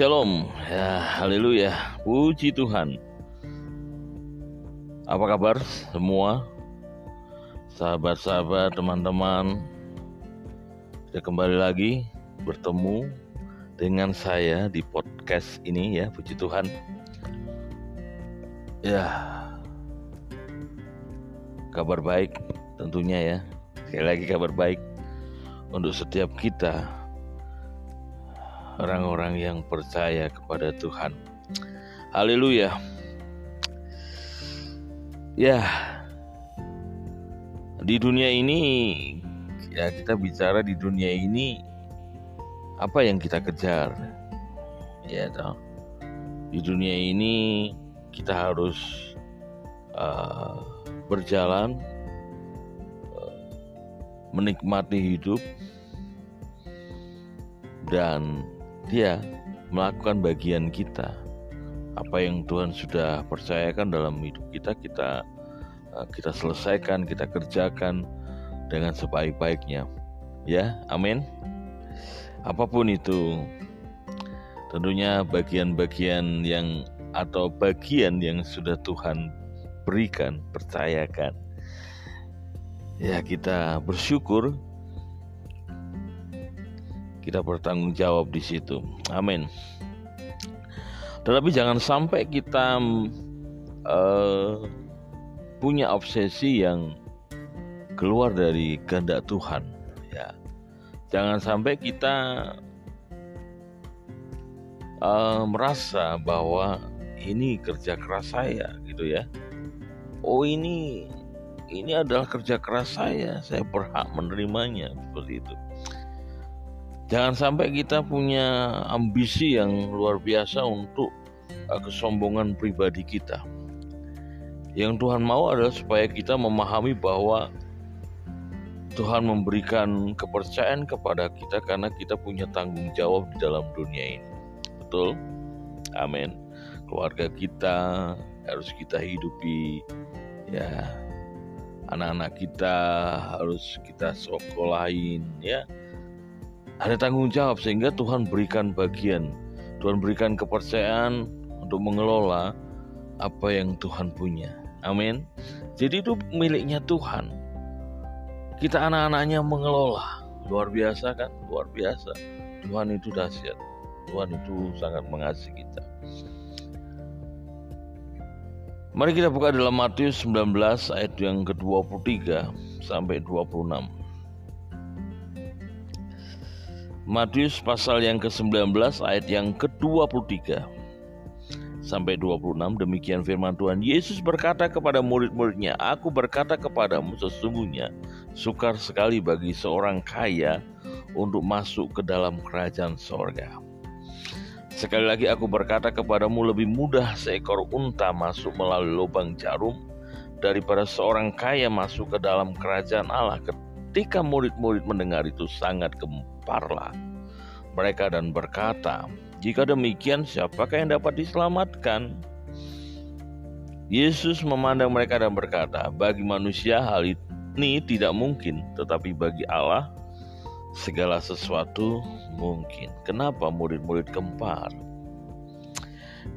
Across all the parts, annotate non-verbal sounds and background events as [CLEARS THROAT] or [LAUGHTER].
Shalom, ya haleluya, puji Tuhan. Apa kabar semua? Sahabat-sahabat, teman-teman, kita kembali lagi bertemu dengan saya di podcast ini ya, puji Tuhan. Ya, kabar baik tentunya ya. Sekali lagi kabar baik untuk setiap kita orang-orang yang percaya kepada Tuhan. Haleluya. Ya. Di dunia ini ya kita bicara di dunia ini apa yang kita kejar. Ya toh. Di dunia ini kita harus uh, berjalan uh, menikmati hidup dan dia melakukan bagian kita. Apa yang Tuhan sudah percayakan dalam hidup kita, kita eh, kita selesaikan, kita kerjakan dengan sebaik-baiknya. Ya, amin. Apa pun itu, tentunya bagian-bagian yang atau bagian yang sudah Tuhan berikan, percayakan. Ya, kita bersyukur kita bertanggung jawab di situ. Amin. Tetapi jangan sampai kita uh, punya obsesi yang keluar dari kehendak Tuhan. Ya, jangan sampai kita uh, merasa bahwa ini kerja keras saya, gitu ya. Oh ini ini adalah kerja keras saya, saya berhak menerimanya seperti itu. Jangan sampai kita punya ambisi yang luar biasa untuk uh, kesombongan pribadi kita. Yang Tuhan mau adalah supaya kita memahami bahwa Tuhan memberikan kepercayaan kepada kita karena kita punya tanggung jawab di dalam dunia ini. Betul? Amin. Keluarga kita harus kita hidupi ya. Anak-anak kita harus kita sekolahin ya ada tanggung jawab sehingga Tuhan berikan bagian, Tuhan berikan kepercayaan untuk mengelola apa yang Tuhan punya. Amin. Jadi itu miliknya Tuhan. Kita anak-anaknya mengelola. Luar biasa kan? Luar biasa. Tuhan itu dahsyat. Tuhan itu sangat mengasihi kita. Mari kita buka dalam Matius 19 ayat yang ke-23 sampai 26. Matius pasal yang ke-19 ayat yang ke-23. Sampai 26 demikian firman Tuhan. Yesus berkata kepada murid-muridnya Aku berkata kepadamu sesungguhnya sukar sekali bagi seorang kaya untuk masuk ke dalam kerajaan sorga. Sekali lagi aku berkata kepadamu lebih mudah seekor unta masuk melalui lubang jarum daripada seorang kaya masuk ke dalam kerajaan Allah ketika murid-murid mendengar itu sangat gemparlah mereka dan berkata, "Jika demikian, siapakah yang dapat diselamatkan?" Yesus memandang mereka dan berkata, "Bagi manusia hal ini tidak mungkin, tetapi bagi Allah segala sesuatu mungkin." Kenapa murid-murid gempar?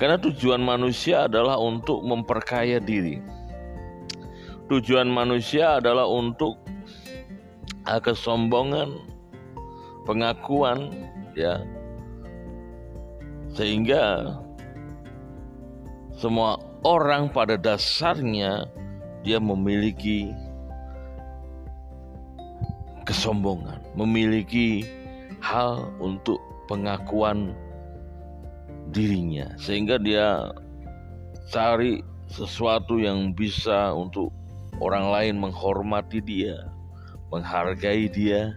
Karena tujuan manusia adalah untuk memperkaya diri. Tujuan manusia adalah untuk kesombongan, pengakuan, ya. Sehingga semua orang pada dasarnya dia memiliki kesombongan, memiliki hal untuk pengakuan dirinya sehingga dia cari sesuatu yang bisa untuk orang lain menghormati dia, menghargai dia,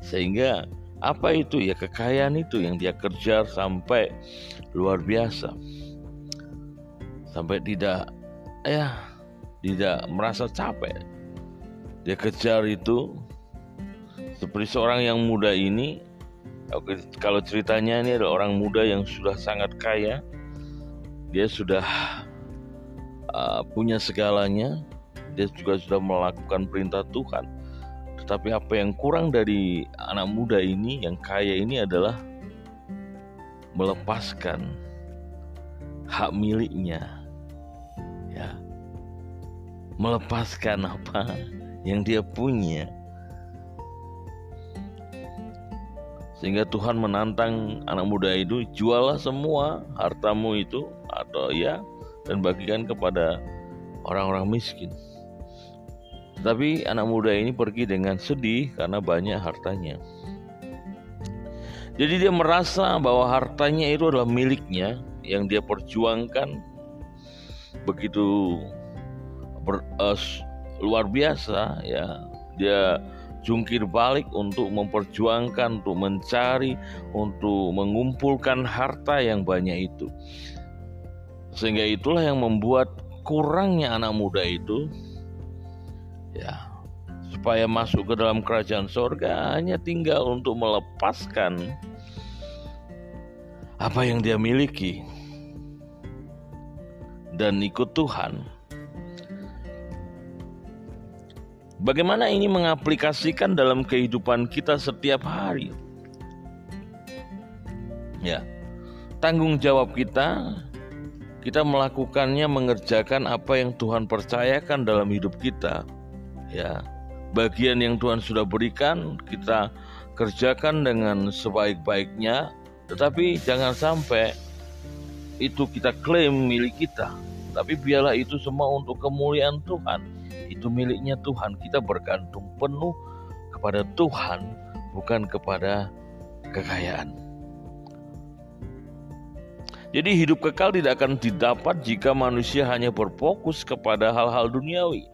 sehingga apa itu ya kekayaan itu yang dia kejar sampai luar biasa. Sampai tidak ya tidak merasa capek. Dia kejar itu. Seperti seorang yang muda ini kalau ceritanya ini adalah orang muda yang sudah sangat kaya. Dia sudah uh, punya segalanya. Dia juga sudah melakukan perintah Tuhan tapi apa yang kurang dari anak muda ini yang kaya ini adalah melepaskan hak miliknya. Ya. Melepaskan apa yang dia punya. Sehingga Tuhan menantang anak muda itu juallah semua hartamu itu atau ya dan bagikan kepada orang-orang miskin tapi anak muda ini pergi dengan sedih karena banyak hartanya. Jadi dia merasa bahwa hartanya itu adalah miliknya yang dia perjuangkan. Begitu ber, uh, luar biasa ya. Dia jungkir balik untuk memperjuangkan, untuk mencari, untuk mengumpulkan harta yang banyak itu. Sehingga itulah yang membuat kurangnya anak muda itu ya supaya masuk ke dalam kerajaan sorga hanya tinggal untuk melepaskan apa yang dia miliki dan ikut Tuhan Bagaimana ini mengaplikasikan dalam kehidupan kita setiap hari? Ya, tanggung jawab kita, kita melakukannya mengerjakan apa yang Tuhan percayakan dalam hidup kita. Ya, bagian yang Tuhan sudah berikan kita kerjakan dengan sebaik-baiknya, tetapi jangan sampai itu kita klaim milik kita, tapi biarlah itu semua untuk kemuliaan Tuhan. Itu miliknya Tuhan. Kita bergantung penuh kepada Tuhan, bukan kepada kekayaan. Jadi hidup kekal tidak akan didapat jika manusia hanya berfokus kepada hal-hal duniawi,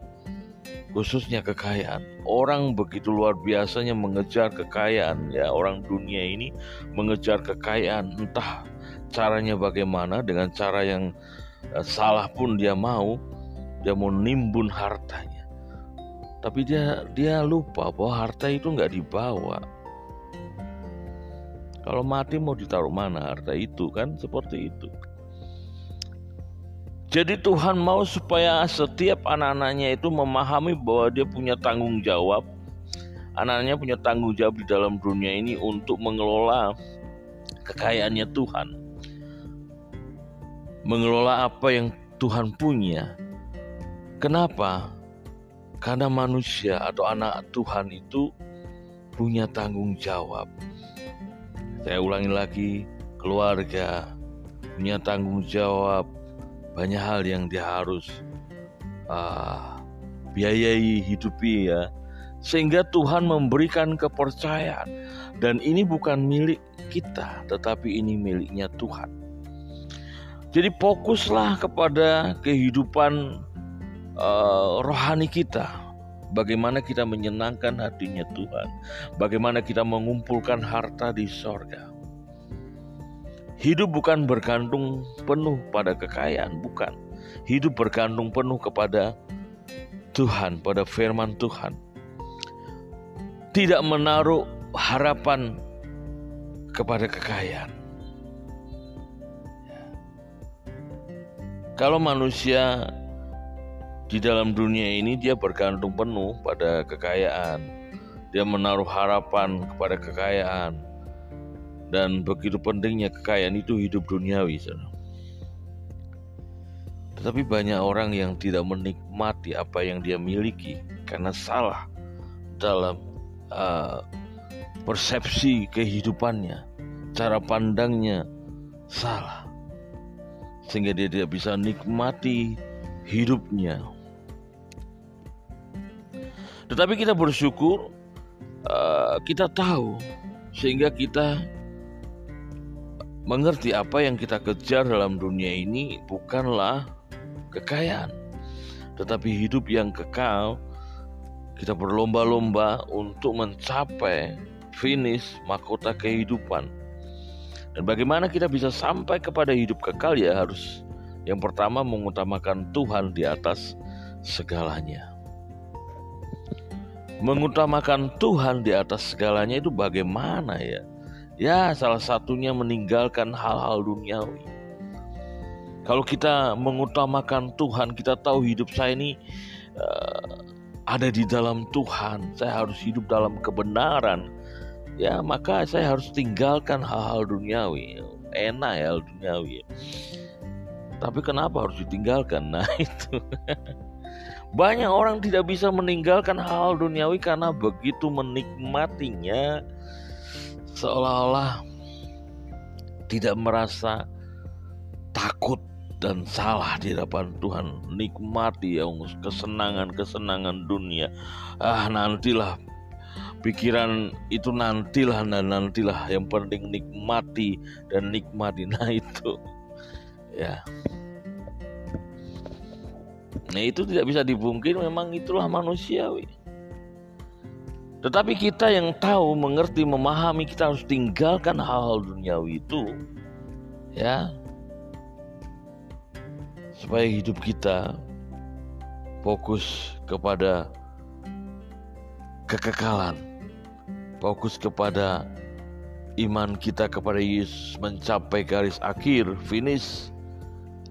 khususnya kekayaan. Orang begitu luar biasanya mengejar kekayaan, ya. Orang dunia ini mengejar kekayaan, entah caranya bagaimana dengan cara yang eh, salah pun dia mau, dia mau nimbun hartanya. Tapi dia dia lupa bahwa harta itu nggak dibawa. Kalau mati mau ditaruh mana harta itu kan? Seperti itu jadi Tuhan mau supaya setiap anak-anaknya itu memahami bahwa dia punya tanggung jawab Anaknya punya tanggung jawab di dalam dunia ini untuk mengelola kekayaannya Tuhan mengelola apa yang Tuhan punya Kenapa? Karena manusia atau anak Tuhan itu punya tanggung jawab. Saya ulangi lagi, keluarga punya tanggung jawab. Banyak hal yang dia harus uh, biayai hidupi ya. Sehingga Tuhan memberikan kepercayaan dan ini bukan milik kita, tetapi ini miliknya Tuhan. Jadi fokuslah kepada kehidupan uh, rohani kita. Bagaimana kita menyenangkan hatinya Tuhan. Bagaimana kita mengumpulkan harta di sorga. Hidup bukan bergantung penuh pada kekayaan, bukan. Hidup bergantung penuh kepada Tuhan, pada firman Tuhan. Tidak menaruh harapan kepada kekayaan. Kalau manusia di dalam dunia ini dia bergantung penuh pada kekayaan. Dia menaruh harapan kepada kekayaan. Dan begitu pentingnya kekayaan itu hidup duniawi. Tetapi banyak orang yang tidak menikmati apa yang dia miliki karena salah dalam uh, persepsi kehidupannya, cara pandangnya salah, sehingga dia tidak bisa nikmati hidupnya. Tetapi kita bersyukur, uh, kita tahu, sehingga kita mengerti apa yang kita kejar dalam dunia ini bukanlah kekayaan, tetapi hidup yang kekal. Kita berlomba-lomba untuk mencapai finish mahkota kehidupan. Dan bagaimana kita bisa sampai kepada hidup kekal ya harus yang pertama mengutamakan Tuhan di atas segalanya mengutamakan Tuhan di atas segalanya itu bagaimana ya? Ya, salah satunya meninggalkan hal-hal duniawi. Kalau kita mengutamakan Tuhan, kita tahu hidup saya ini uh, ada di dalam Tuhan. Saya harus hidup dalam kebenaran. Ya, maka saya harus tinggalkan hal-hal duniawi. enak ya hal duniawi. Tapi kenapa harus ditinggalkan? [LAUGHS] Nah itu. Banyak orang tidak bisa meninggalkan hal duniawi karena begitu menikmatinya seolah-olah tidak merasa takut dan salah di hadapan Tuhan. Nikmati yang kesenangan-kesenangan dunia. Ah nantilah pikiran itu nantilah dan nantilah yang penting nikmati dan nikmati [LAUGHS] nah itu ya Nah itu tidak bisa dibungkir memang itulah manusiawi. Tetapi kita yang tahu, mengerti, memahami kita harus tinggalkan hal-hal duniawi itu ya supaya hidup kita fokus kepada kekekalan, fokus kepada iman kita kepada Yesus mencapai garis akhir, finish,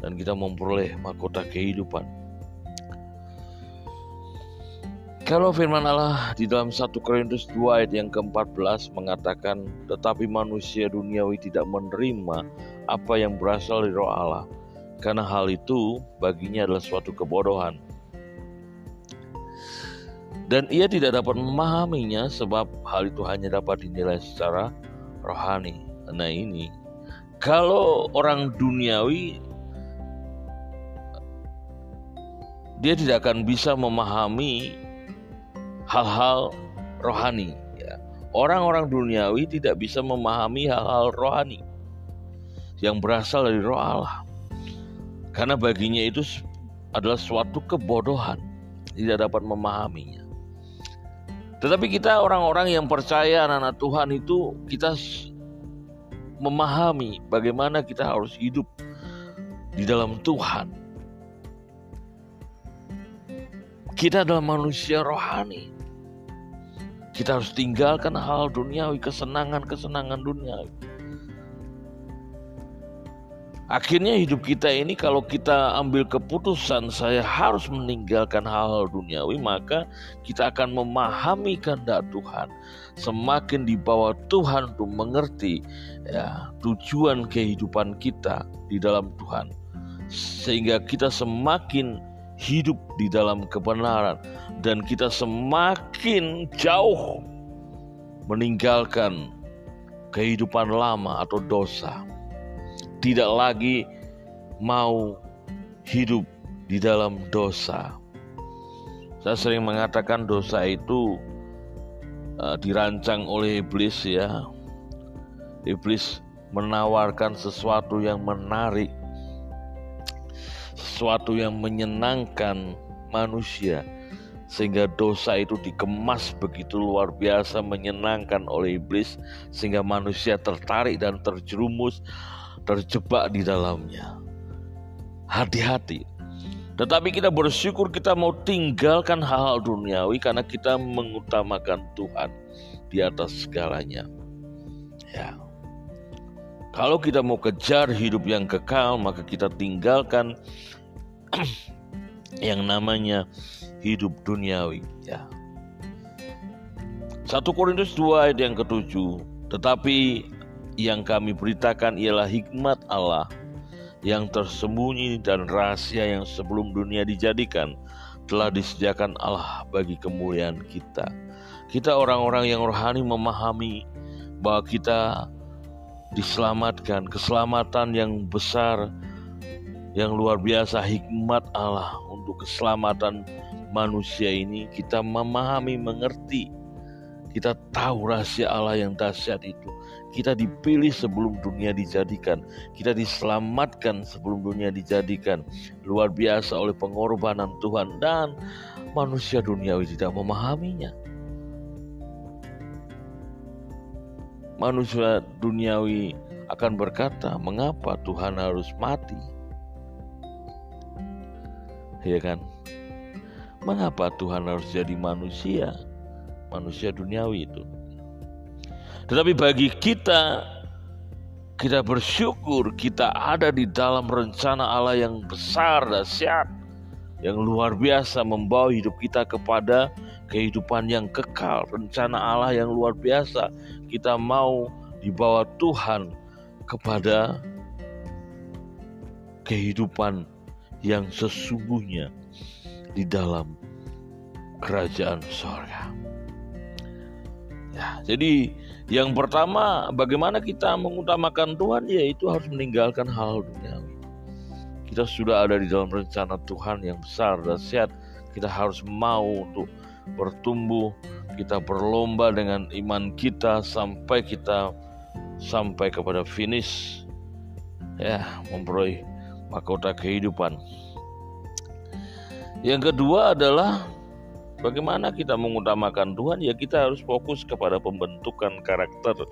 dan kita memperoleh mahkota kehidupan. Kalau firman Allah di dalam 1 Korintus 2 ayat yang ke-14 mengatakan tetapi manusia duniawi tidak menerima apa yang berasal dari roh Allah karena hal itu baginya adalah suatu kebodohan dan ia tidak dapat memahaminya sebab hal itu hanya dapat dinilai secara rohani. Nah ini kalau orang duniawi dia tidak akan bisa memahami hal-hal rohani. Ya. Orang-orang duniawi tidak bisa memahami hal-hal rohani yang berasal dari roh Allah. Karena baginya itu adalah suatu kebodohan, tidak dapat memahaminya. Tetapi kita orang-orang yang percaya anak-anak Tuhan itu kita memahami bagaimana kita harus hidup di dalam Tuhan. Kita adalah manusia rohani. Kita harus tinggalkan hal duniawi, kesenangan-kesenangan duniawi. Akhirnya hidup kita ini kalau kita ambil keputusan saya harus meninggalkan hal-hal duniawi maka kita akan memahami kehendak Tuhan. Semakin dibawa Tuhan untuk mengerti ya tujuan kehidupan kita di dalam Tuhan. Sehingga kita semakin hidup di dalam kebenaran dan kita semakin jauh meninggalkan kehidupan lama atau dosa. Tidak lagi mau hidup di dalam dosa. Saya sering mengatakan dosa itu uh, dirancang oleh iblis ya. Iblis menawarkan sesuatu yang menarik sesuatu yang menyenangkan manusia sehingga dosa itu dikemas begitu luar biasa menyenangkan oleh iblis sehingga manusia tertarik dan terjerumus terjebak di dalamnya. Hati-hati. Tetapi kita bersyukur kita mau tinggalkan hal-hal duniawi karena kita mengutamakan Tuhan di atas segalanya. Ya kalau kita mau kejar hidup yang kekal maka kita tinggalkan [CLEARS THROAT] yang namanya hidup duniawi ya. 1 Korintus 2 ayat yang ketujuh Tetapi yang kami beritakan ialah hikmat Allah yang tersembunyi dan rahasia yang sebelum dunia dijadikan telah disediakan Allah bagi kemuliaan kita. Kita orang-orang yang rohani memahami bahwa kita diselamatkan, keselamatan yang besar yang luar biasa. Hikmat Allah untuk keselamatan manusia ini. Kita memahami mengerti. Kita tahu rahasia Allah yang dahsyat itu. Kita dipilih sebelum dunia dijadikan. Kita diselamatkan sebelum dunia dijadikan. Luar biasa oleh pengorbanan Tuhan. Dan manusia duniawi tidak memahaminya manusia duniawi akan berkata mengapa Tuhan harus mati ya kan? Mengapa Tuhan harus jadi manusia? Manusia duniawi itu. Tetapi bagi kita kita bersyukur kita ada di dalam rencana Allah yang besar dahsyat yang luar biasa membawa hidup kita kepada kehidupan yang kekal, rencana Allah yang luar biasa. Kita mau dibawa Tuhan kepada kehidupan yang sesungguhnya di dalam kerajaan sorga. Ya, jadi yang pertama bagaimana kita mengutamakan Tuhan yaitu harus meninggalkan hal duniawi. Kita sudah ada di dalam rencana Tuhan yang besar dan sehat. Kita harus mau untuk bertumbuh, kita berlomba dengan iman kita sampai kita sampai kepada finish ya memperoleh mahkota kehidupan. Yang kedua adalah bagaimana kita mengutamakan Tuhan ya kita harus fokus kepada pembentukan karakter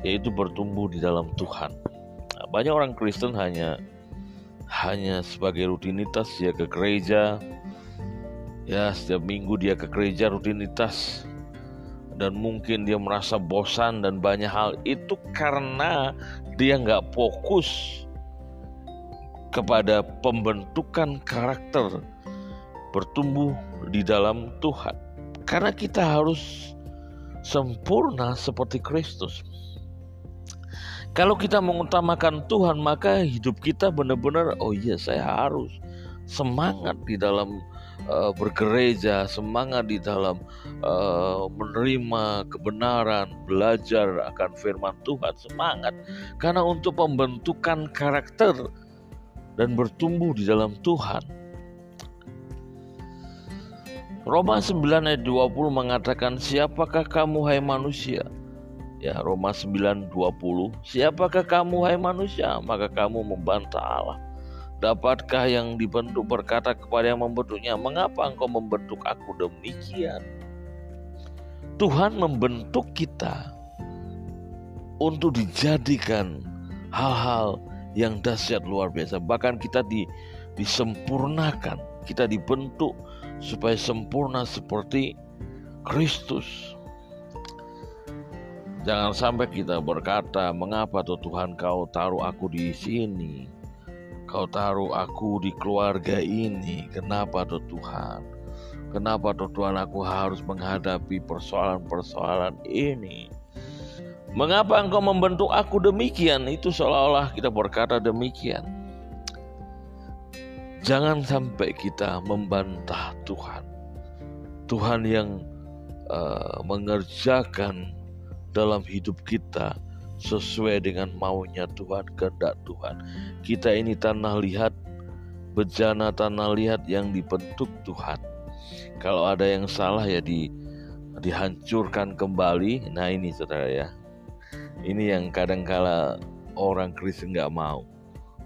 yaitu bertumbuh di dalam Tuhan. Nah, banyak orang Kristen hanya hanya sebagai rutinitas ya ke gereja ya setiap minggu dia ke gereja rutinitas dan mungkin dia merasa bosan dan banyak hal itu karena dia nggak fokus kepada pembentukan karakter bertumbuh di dalam Tuhan. Karena kita harus sempurna seperti Kristus. Kalau kita mengutamakan Tuhan, maka hidup kita benar-benar, oh iya saya harus semangat di dalam uh, bergereja, semangat di dalam uh, menerima kebenaran, belajar akan firman Tuhan, semangat. Karena untuk pembentukan karakter dan bertumbuh di dalam Tuhan, Roma 9 ayat 20 mengatakan siapakah kamu hai manusia? Ya, Roma 9 20. Siapakah kamu hai manusia? Maka kamu membantah Allah. Dapatkah yang dibentuk berkata kepada yang membentuknya, "Mengapa engkau membentuk aku demikian?" Tuhan membentuk kita untuk dijadikan hal-hal yang dahsyat luar biasa. Bahkan kita di, disempurnakan, kita dibentuk supaya sempurna seperti Kristus. Jangan sampai kita berkata, "Mengapa tuh Tuhan kau taruh aku di sini? Kau taruh aku di keluarga ini. Kenapa tuh Tuhan? Kenapa tuh Tuhan aku harus menghadapi persoalan-persoalan ini?" Mengapa engkau membentuk aku demikian? Itu seolah-olah kita berkata demikian. Jangan sampai kita membantah Tuhan. Tuhan yang uh, mengerjakan dalam hidup kita sesuai dengan maunya Tuhan, kehendak Tuhan. Kita ini tanah lihat, bejana tanah lihat yang dibentuk Tuhan. Kalau ada yang salah ya di dihancurkan kembali. Nah ini saudara ya, ini yang kadangkala orang Kristen nggak mau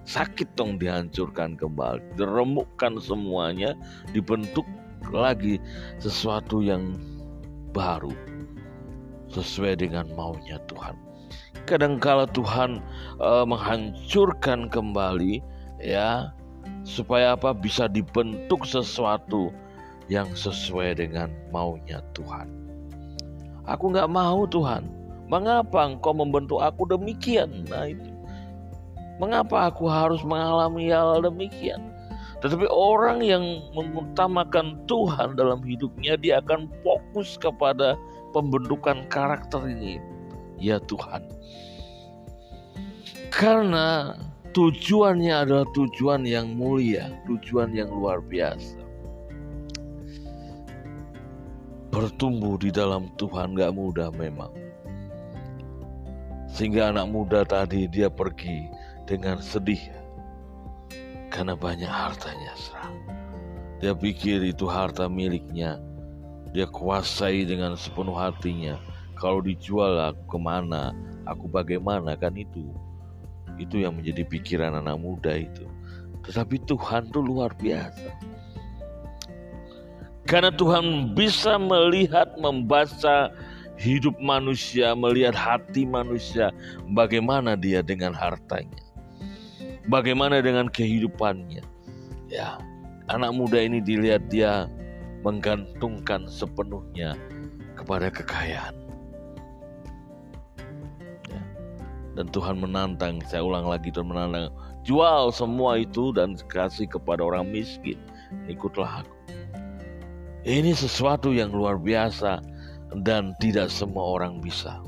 sakit dong dihancurkan kembali diremukkan semuanya dibentuk lagi sesuatu yang baru sesuai dengan maunya Tuhan. Kadangkala Tuhan uh, menghancurkan kembali ya supaya apa? Bisa dibentuk sesuatu yang sesuai dengan maunya Tuhan. Aku nggak mau Tuhan. Mengapa engkau membentuk aku demikian? Nah itu. Mengapa aku harus mengalami hal demikian? Tetapi orang yang mengutamakan Tuhan dalam hidupnya, dia akan fokus kepada pembentukan karakter ini. Ya Tuhan. Karena tujuannya adalah tujuan yang mulia, tujuan yang luar biasa. Bertumbuh di dalam Tuhan gak mudah memang. Sehingga anak muda tadi dia pergi dengan sedih karena banyak hartanya serang. Dia pikir itu harta miliknya. Dia kuasai dengan sepenuh hatinya. Kalau dijual aku ke mana, aku bagaimana kan itu. Itu yang menjadi pikiran anak muda itu. Tetapi Tuhan itu luar biasa. Karena Tuhan bisa melihat, membaca hidup manusia, melihat hati manusia, bagaimana dia dengan hartanya. Bagaimana dengan kehidupannya? Ya, anak muda ini dilihat dia menggantungkan sepenuhnya kepada kekayaan. Ya. Dan Tuhan menantang, saya ulang lagi Tuhan menantang, jual semua itu dan kasih kepada orang miskin. Ikutlah aku. Ini sesuatu yang luar biasa dan tidak semua orang bisa.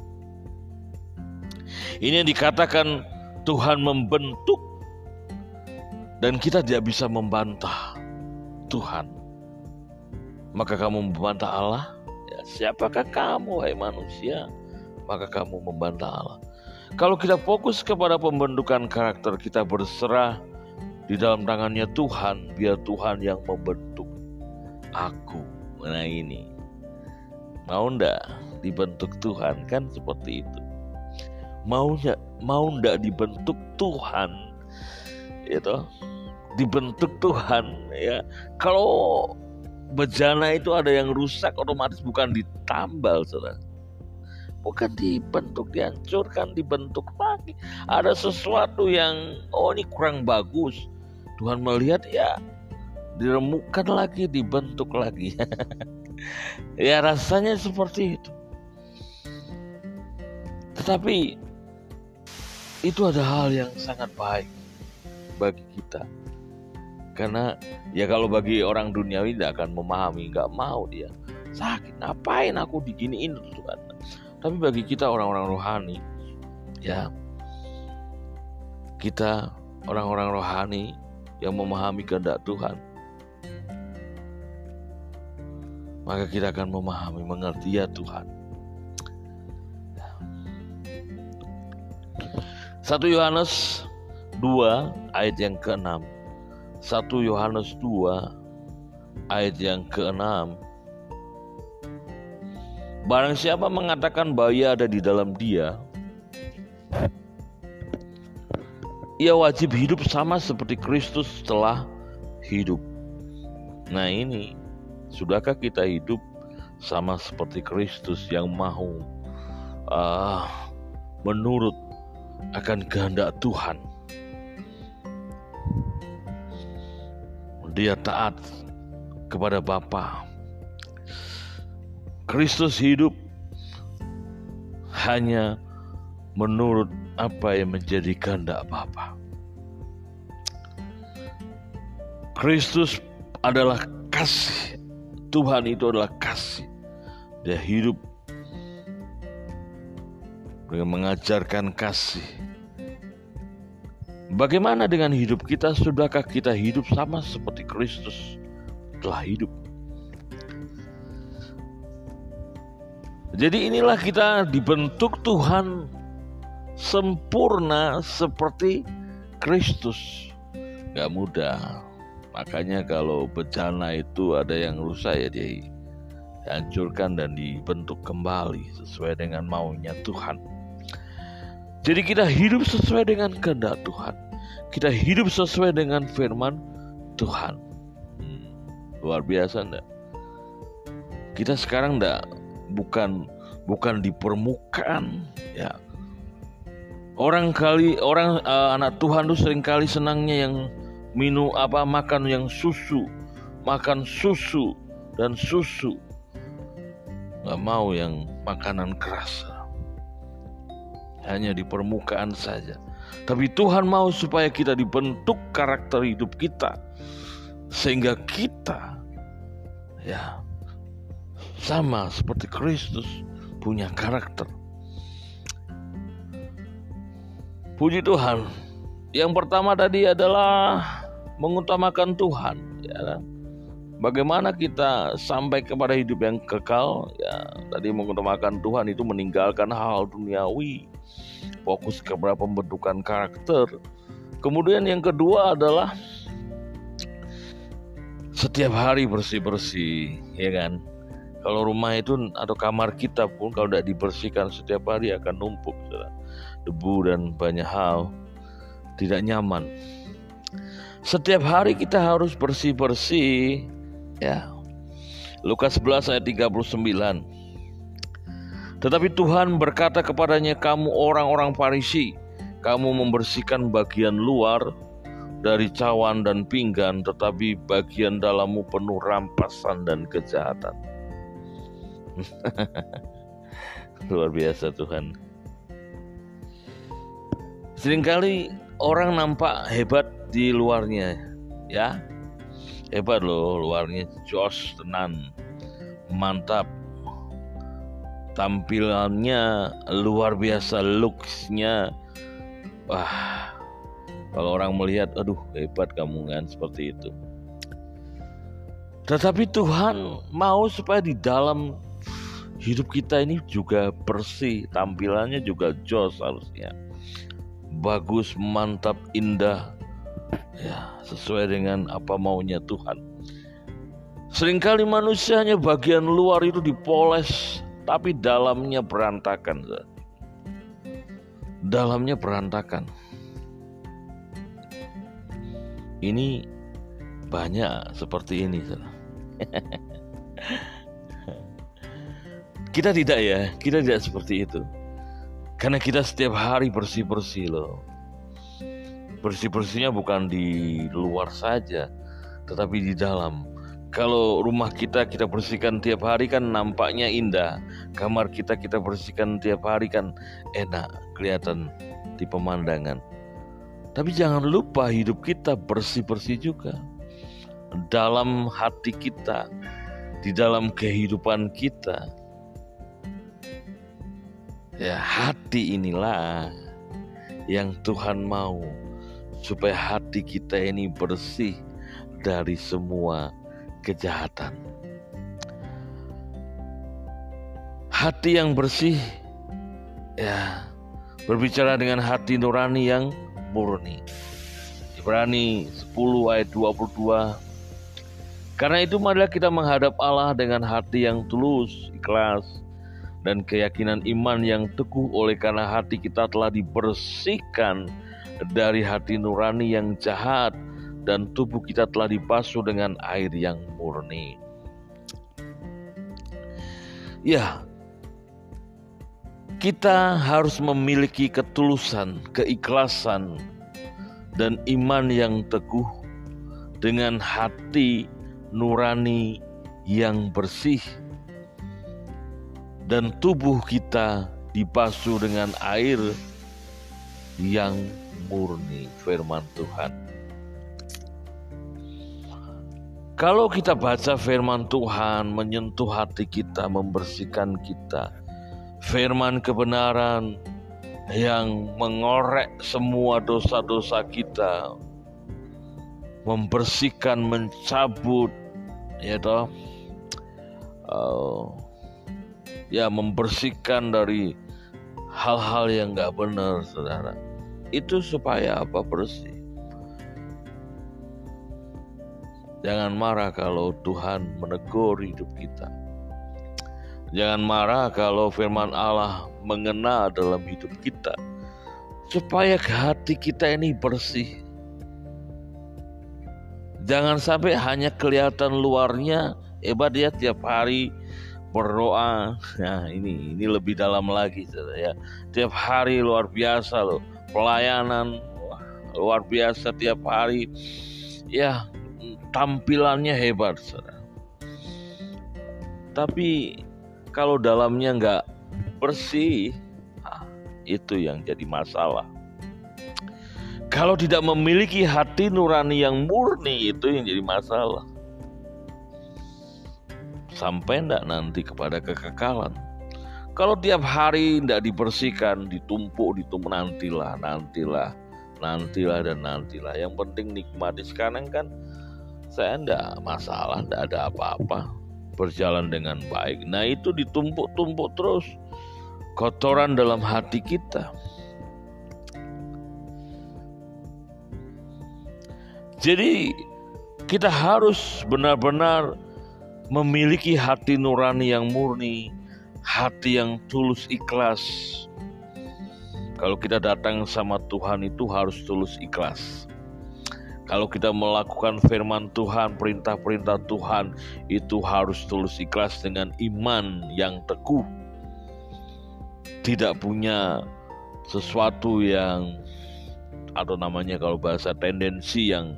Ini yang dikatakan Tuhan membentuk dan kita tidak bisa membantah Tuhan. Maka kamu membantah Allah? Ya, siapakah kamu, hai manusia? Maka kamu membantah Allah. Kalau kita fokus kepada pembentukan karakter, kita berserah di dalam tangannya Tuhan, biar Tuhan yang membentuk aku. Nah ini, mau ndak dibentuk Tuhan kan seperti itu. Maunya mau ndak dibentuk Tuhan, itu dibentuk Tuhan ya. Kalau bejana itu ada yang rusak otomatis bukan ditambal saudara. Bukan dibentuk dihancurkan dibentuk lagi. Ada sesuatu yang oh ini kurang bagus. Tuhan melihat ya diremukkan lagi dibentuk lagi. [LAUGHS] Ya rasanya seperti itu. Tetapi itu ada hal yang sangat baik bagi kita karena ya kalau bagi orang duniawi tidak akan memahami nggak mau dia sakit ngapain aku diginiin Tuhan tapi bagi kita orang-orang rohani, ya kita orang-orang rohani yang memahami kehendak Tuhan, maka kita akan memahami, mengerti ya Tuhan. Satu Yohanes 2 ayat yang ke-6. 1 Yohanes 2 ayat yang ke-6 Barang siapa mengatakan bahwa ia ada di dalam dia, ia wajib hidup sama seperti Kristus telah hidup. Nah ini, sudahkah kita hidup sama seperti Kristus yang mau uh, menurut akan kehendak Tuhan? Dia taat kepada Bapa Kristus hidup hanya menurut apa yang menjadi kehendak Bapa. Kristus adalah kasih. Tuhan itu adalah kasih. Dia hidup dengan mengajarkan kasih. Bagaimana dengan hidup kita? Sudahkah kita hidup sama seperti Kristus telah hidup? Jadi inilah kita dibentuk Tuhan sempurna seperti Kristus. Gak mudah. Makanya kalau bencana itu ada yang rusak ya dia hancurkan dan dibentuk kembali sesuai dengan maunya Tuhan. Jadi kita hidup sesuai dengan kehendak Tuhan. Kita hidup sesuai dengan firman Tuhan. Hmm, luar biasa enggak? Kita sekarang enggak bukan bukan di permukaan ya orang kali orang uh, anak Tuhan tuh sering kali senangnya yang minum apa makan yang susu makan susu dan susu nggak mau yang makanan keras hanya di permukaan saja tapi Tuhan mau supaya kita dibentuk karakter hidup kita sehingga kita ya sama seperti Kristus punya karakter. Puji Tuhan. Yang pertama tadi adalah mengutamakan Tuhan. Ya, bagaimana kita sampai kepada hidup yang kekal? Ya, tadi mengutamakan Tuhan itu meninggalkan hal duniawi, fokus kepada pembentukan karakter. Kemudian yang kedua adalah setiap hari bersih-bersih, ya kan? Kalau rumah itu atau kamar kita pun kalau tidak dibersihkan setiap hari akan numpuk saudara. debu dan banyak hal tidak nyaman. Setiap hari kita harus bersih-bersih ya. Lukas 11 ayat 39. Tetapi Tuhan berkata kepadanya, "Kamu orang-orang Farisi, kamu membersihkan bagian luar dari cawan dan pinggan, tetapi bagian dalammu penuh rampasan dan kejahatan." [LAUGHS] Luar biasa Tuhan. Seringkali orang nampak hebat di luarnya, ya. Hebat loh luarnya, jos, tenan, mantap. Tampilannya luar biasa looksnya. Wah kalau orang melihat aduh hebat kamu kan? Seperti itu. Tetapi Tuhan mau supaya di dalam hidup kita ini juga bersih tampilannya juga jos harusnya. Bagus mantap indah. Ya sesuai dengan apa maunya Tuhan. Seringkali manusianya bagian luar itu dipoles tapi dalamnya berantakan dalamnya berantakan. Ini banyak seperti ini [LAUGHS] kita tidak ya. Kita tidak seperti itu. Karena kita setiap hari bersih-bersih loh. Bersih-bersihnya bukan di luar saja tetapi di dalam kalau rumah kita kita bersihkan tiap hari kan nampaknya indah. Kamar kita kita bersihkan tiap hari kan enak, kelihatan di pemandangan. Tapi jangan lupa hidup kita bersih-bersih juga. Dalam hati kita, di dalam kehidupan kita. Ya, hati inilah yang Tuhan mau supaya hati kita ini bersih dari semua kejahatan. Hati yang bersih, ya, berbicara dengan hati nurani yang murni. Ibrani 10 ayat 22 Karena itu marilah kita menghadap Allah dengan hati yang tulus, ikhlas, dan keyakinan iman yang teguh oleh karena hati kita telah dibersihkan dari hati nurani yang jahat dan tubuh kita telah dibasuh dengan air yang murni. Ya, kita harus memiliki ketulusan, keikhlasan, dan iman yang teguh dengan hati nurani yang bersih, dan tubuh kita dibasuh dengan air yang murni. Firman Tuhan. Kalau kita baca firman Tuhan menyentuh hati kita, membersihkan kita. Firman kebenaran yang mengorek semua dosa-dosa kita. Membersihkan, mencabut, ya toh. Uh, ya membersihkan dari hal-hal yang nggak benar, saudara. Itu supaya apa bersih? Jangan marah kalau Tuhan menegur hidup kita. Jangan marah kalau firman Allah mengena dalam hidup kita. Supaya hati kita ini bersih. Jangan sampai hanya kelihatan luarnya hebat dia tiap hari berdoa. Nah, ini ini lebih dalam lagi ya. Tiap hari luar biasa loh. Pelayanan luar biasa tiap hari. Ya, tampilannya hebat, saudara. Tapi kalau dalamnya nggak bersih, ah, itu yang jadi masalah. Kalau tidak memiliki hati nurani yang murni, itu yang jadi masalah. Sampai ndak nanti kepada kekekalan. Kalau tiap hari tidak dibersihkan, ditumpuk, ditumpuk nantilah, nantilah, nantilah dan nantilah. Yang penting nikmati sekarang kan saya enggak masalah, enggak ada apa-apa, berjalan dengan baik. Nah, itu ditumpuk-tumpuk terus kotoran dalam hati kita. Jadi, kita harus benar-benar memiliki hati nurani yang murni, hati yang tulus ikhlas. Kalau kita datang sama Tuhan itu harus tulus ikhlas. Kalau kita melakukan firman Tuhan, perintah-perintah Tuhan, itu harus tulus ikhlas dengan iman yang teguh. Tidak punya sesuatu yang atau namanya kalau bahasa tendensi yang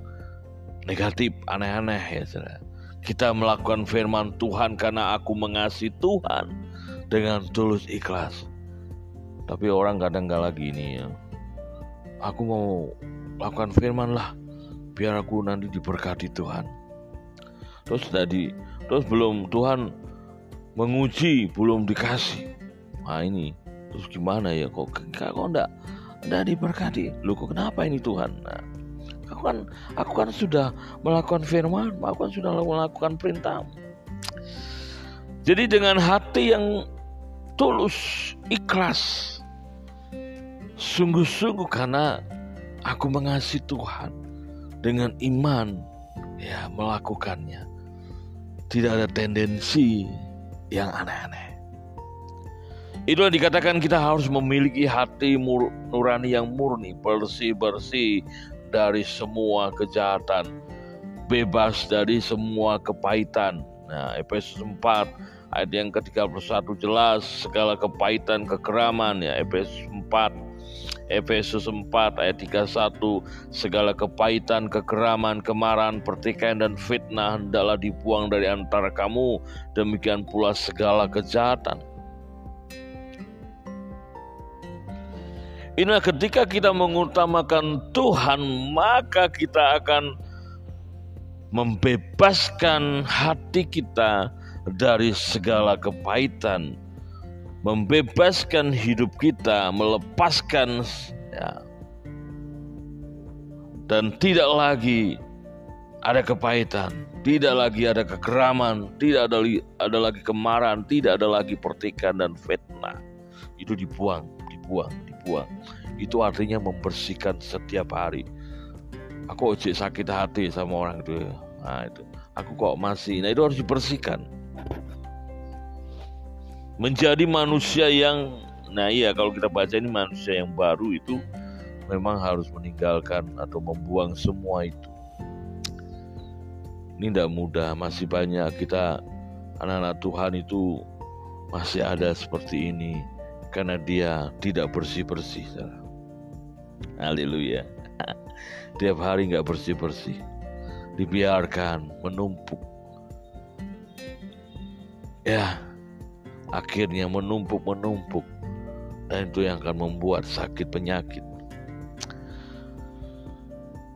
negatif, aneh-aneh ya saudara. Kita melakukan firman Tuhan karena aku mengasihi Tuhan dengan tulus ikhlas. Tapi orang kadang gak lagi ini ya. Aku mau lakukan firman lah biar aku nanti diberkati Tuhan. Terus tadi, terus belum Tuhan menguji, belum dikasih. Nah ini terus gimana ya kok kok enggak enggak diberkati? Lu kok kenapa ini Tuhan? Nah, aku kan aku kan sudah melakukan firman, aku kan sudah melakukan perintah. Jadi dengan hati yang tulus, ikhlas, sungguh-sungguh karena aku mengasihi Tuhan dengan iman ya melakukannya. Tidak ada tendensi yang aneh-aneh. Itulah dikatakan kita harus memiliki hati nurani yang murni, bersih-bersih dari semua kejahatan, bebas dari semua kepahitan. Nah, Efesus 4 ayat yang ke-31 jelas segala kepahitan, kekeraman ya Efesus 4 Efesus 4 ayat 31 segala kepahitan, kekeraman, kemarahan, pertikaian dan fitnah hendaklah dibuang dari antara kamu demikian pula segala kejahatan. Inilah ketika kita mengutamakan Tuhan, maka kita akan membebaskan hati kita dari segala kepahitan, membebaskan hidup kita, melepaskan ya, dan tidak lagi ada kepahitan, tidak lagi ada kekeraman, tidak ada, ada lagi kemarahan, tidak ada lagi pertikaian dan fitnah. Itu dibuang, dibuang, dibuang. Itu artinya membersihkan setiap hari. Aku ojek sakit hati sama orang itu. Nah itu, aku kok masih. Nah itu harus dibersihkan menjadi manusia yang nah iya kalau kita baca ini manusia yang baru itu memang harus meninggalkan atau membuang semua itu. Ini tidak mudah masih banyak kita anak-anak Tuhan itu masih ada seperti ini karena dia tidak bersih-bersih Haleluya. [LAUGHS] Tiap hari nggak bersih-bersih. Dibiarkan menumpuk. Ya akhirnya menumpuk-menumpuk dan itu yang akan membuat sakit penyakit.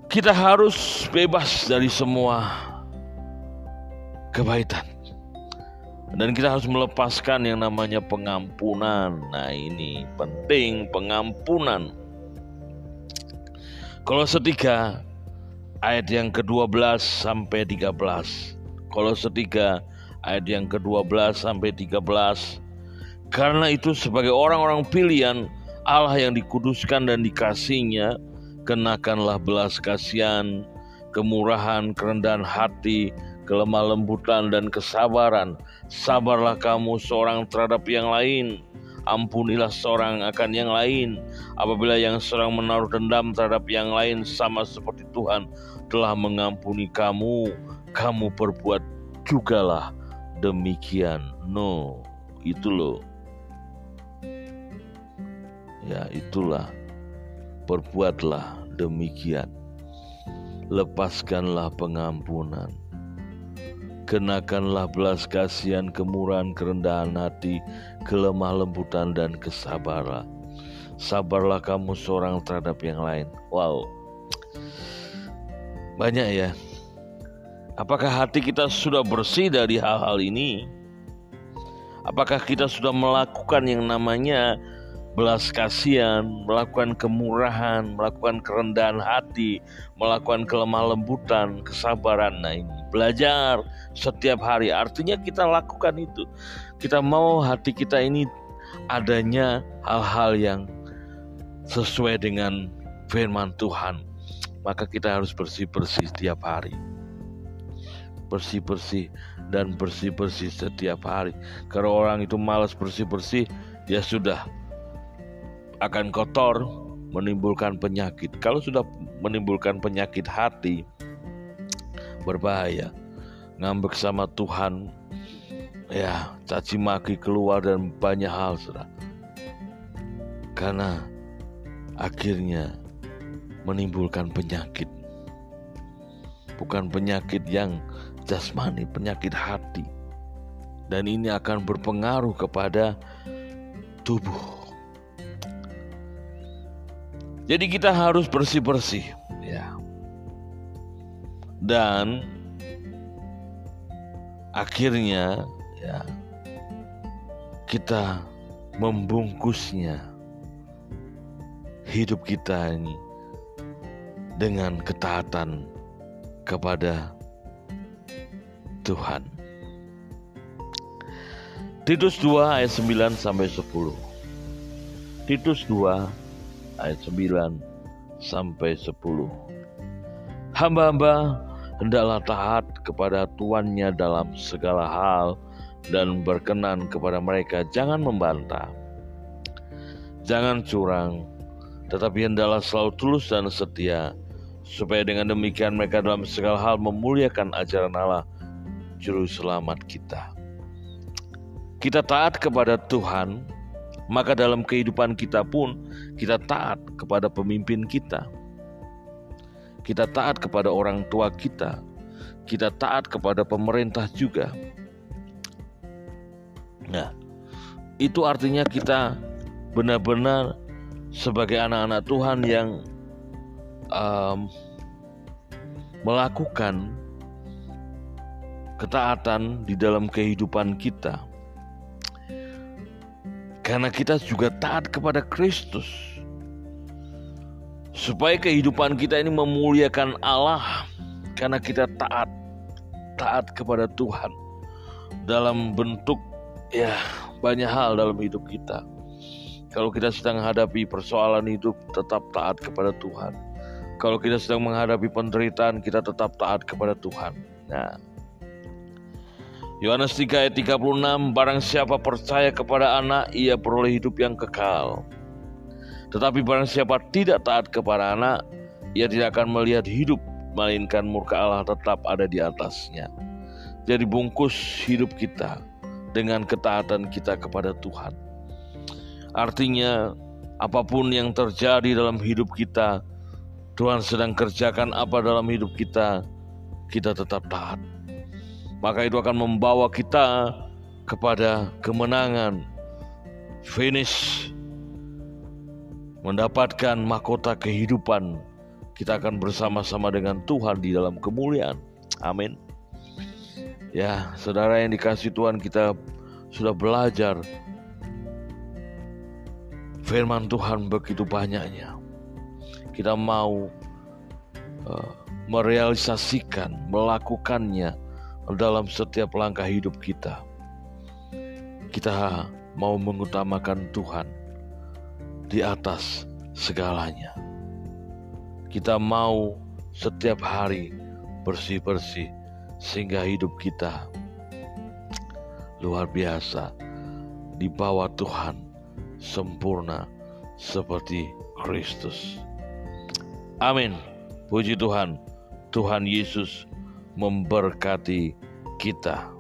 Kita harus bebas dari semua kebaikan. Dan kita harus melepaskan yang namanya pengampunan. Nah, ini penting pengampunan. Kalau setiga ayat yang ke-12 sampai 13. Kalau setiga ayat yang ke-12 sampai 13. Karena itu sebagai orang-orang pilihan Allah yang dikuduskan dan dikasihnya, kenakanlah belas kasihan, kemurahan, kerendahan hati, kelemah lembutan dan kesabaran. Sabarlah kamu seorang terhadap yang lain. Ampunilah seorang akan yang lain. Apabila yang seorang menaruh dendam terhadap yang lain sama seperti Tuhan telah mengampuni kamu, kamu berbuat jugalah demikian. No, itu loh. Ya, itulah. Perbuatlah demikian. Lepaskanlah pengampunan. Kenakanlah belas kasihan, kemurahan, kerendahan hati, kelemah lembutan dan kesabaran. Sabarlah kamu seorang terhadap yang lain. Wow. Banyak ya Apakah hati kita sudah bersih dari hal-hal ini? Apakah kita sudah melakukan yang namanya belas kasihan, melakukan kemurahan, melakukan kerendahan hati, melakukan kelemah lembutan, kesabaran. Nah ini belajar setiap hari. Artinya kita lakukan itu. Kita mau hati kita ini adanya hal-hal yang sesuai dengan firman Tuhan. Maka kita harus bersih-bersih setiap hari bersih-bersih dan bersih-bersih setiap hari. Kalau orang itu malas bersih-bersih, ya sudah akan kotor, menimbulkan penyakit. Kalau sudah menimbulkan penyakit hati, berbahaya. Ngambek sama Tuhan, ya caci maki keluar dan banyak hal sudah. Karena akhirnya menimbulkan penyakit. Bukan penyakit yang jasmani, penyakit hati. Dan ini akan berpengaruh kepada tubuh. Jadi kita harus bersih-bersih ya. Dan akhirnya ya kita membungkusnya hidup kita ini dengan ketaatan kepada Tuhan. Titus 2 ayat 9 sampai 10. Titus 2 ayat 9 sampai 10. Hamba-hamba hendaklah taat kepada tuannya dalam segala hal dan berkenan kepada mereka, jangan membantah. Jangan curang, tetapi hendaklah selalu tulus dan setia, supaya dengan demikian mereka dalam segala hal memuliakan ajaran Allah, juru selamat kita. Kita taat kepada Tuhan, maka dalam kehidupan kita pun kita taat kepada pemimpin kita. Kita taat kepada orang tua kita. Kita taat kepada pemerintah juga. Nah, itu artinya kita benar-benar sebagai anak-anak Tuhan yang um, melakukan ketaatan di dalam kehidupan kita. Karena kita juga taat kepada Kristus. Supaya kehidupan kita ini memuliakan Allah karena kita taat taat kepada Tuhan dalam bentuk ya banyak hal dalam hidup kita. Kalau kita sedang menghadapi persoalan hidup, tetap taat kepada Tuhan. Kalau kita sedang menghadapi penderitaan, kita tetap taat kepada Tuhan. Nah, Yohanes 3 ayat 36, barang siapa percaya kepada anak, ia peroleh hidup yang kekal. Tetapi barang siapa tidak taat kepada anak, ia tidak akan melihat hidup, melainkan murka Allah tetap ada di atasnya. Jadi bungkus hidup kita dengan ketaatan kita kepada Tuhan. Artinya, apa pun yang terjadi dalam hidup kita, Tuhan sedang kerjakan apa dalam hidup kita, kita tetap taat. Maka itu akan membawa kita kepada kemenangan, finish, mendapatkan mahkota kehidupan. Kita akan bersama-sama dengan Tuhan di dalam kemuliaan. Amin. Ya, saudara yang dikasih Tuhan, kita sudah belajar firman Tuhan begitu banyaknya. Kita mau uh, merealisasikan, melakukannya dalam setiap langkah hidup kita. Kita mau mengutamakan Tuhan di atas segalanya. Kita mau setiap hari bersih-bersih sehingga hidup kita luar biasa di bawah Tuhan sempurna seperti Kristus. Amin. Puji Tuhan. Tuhan Yesus memberkati kita.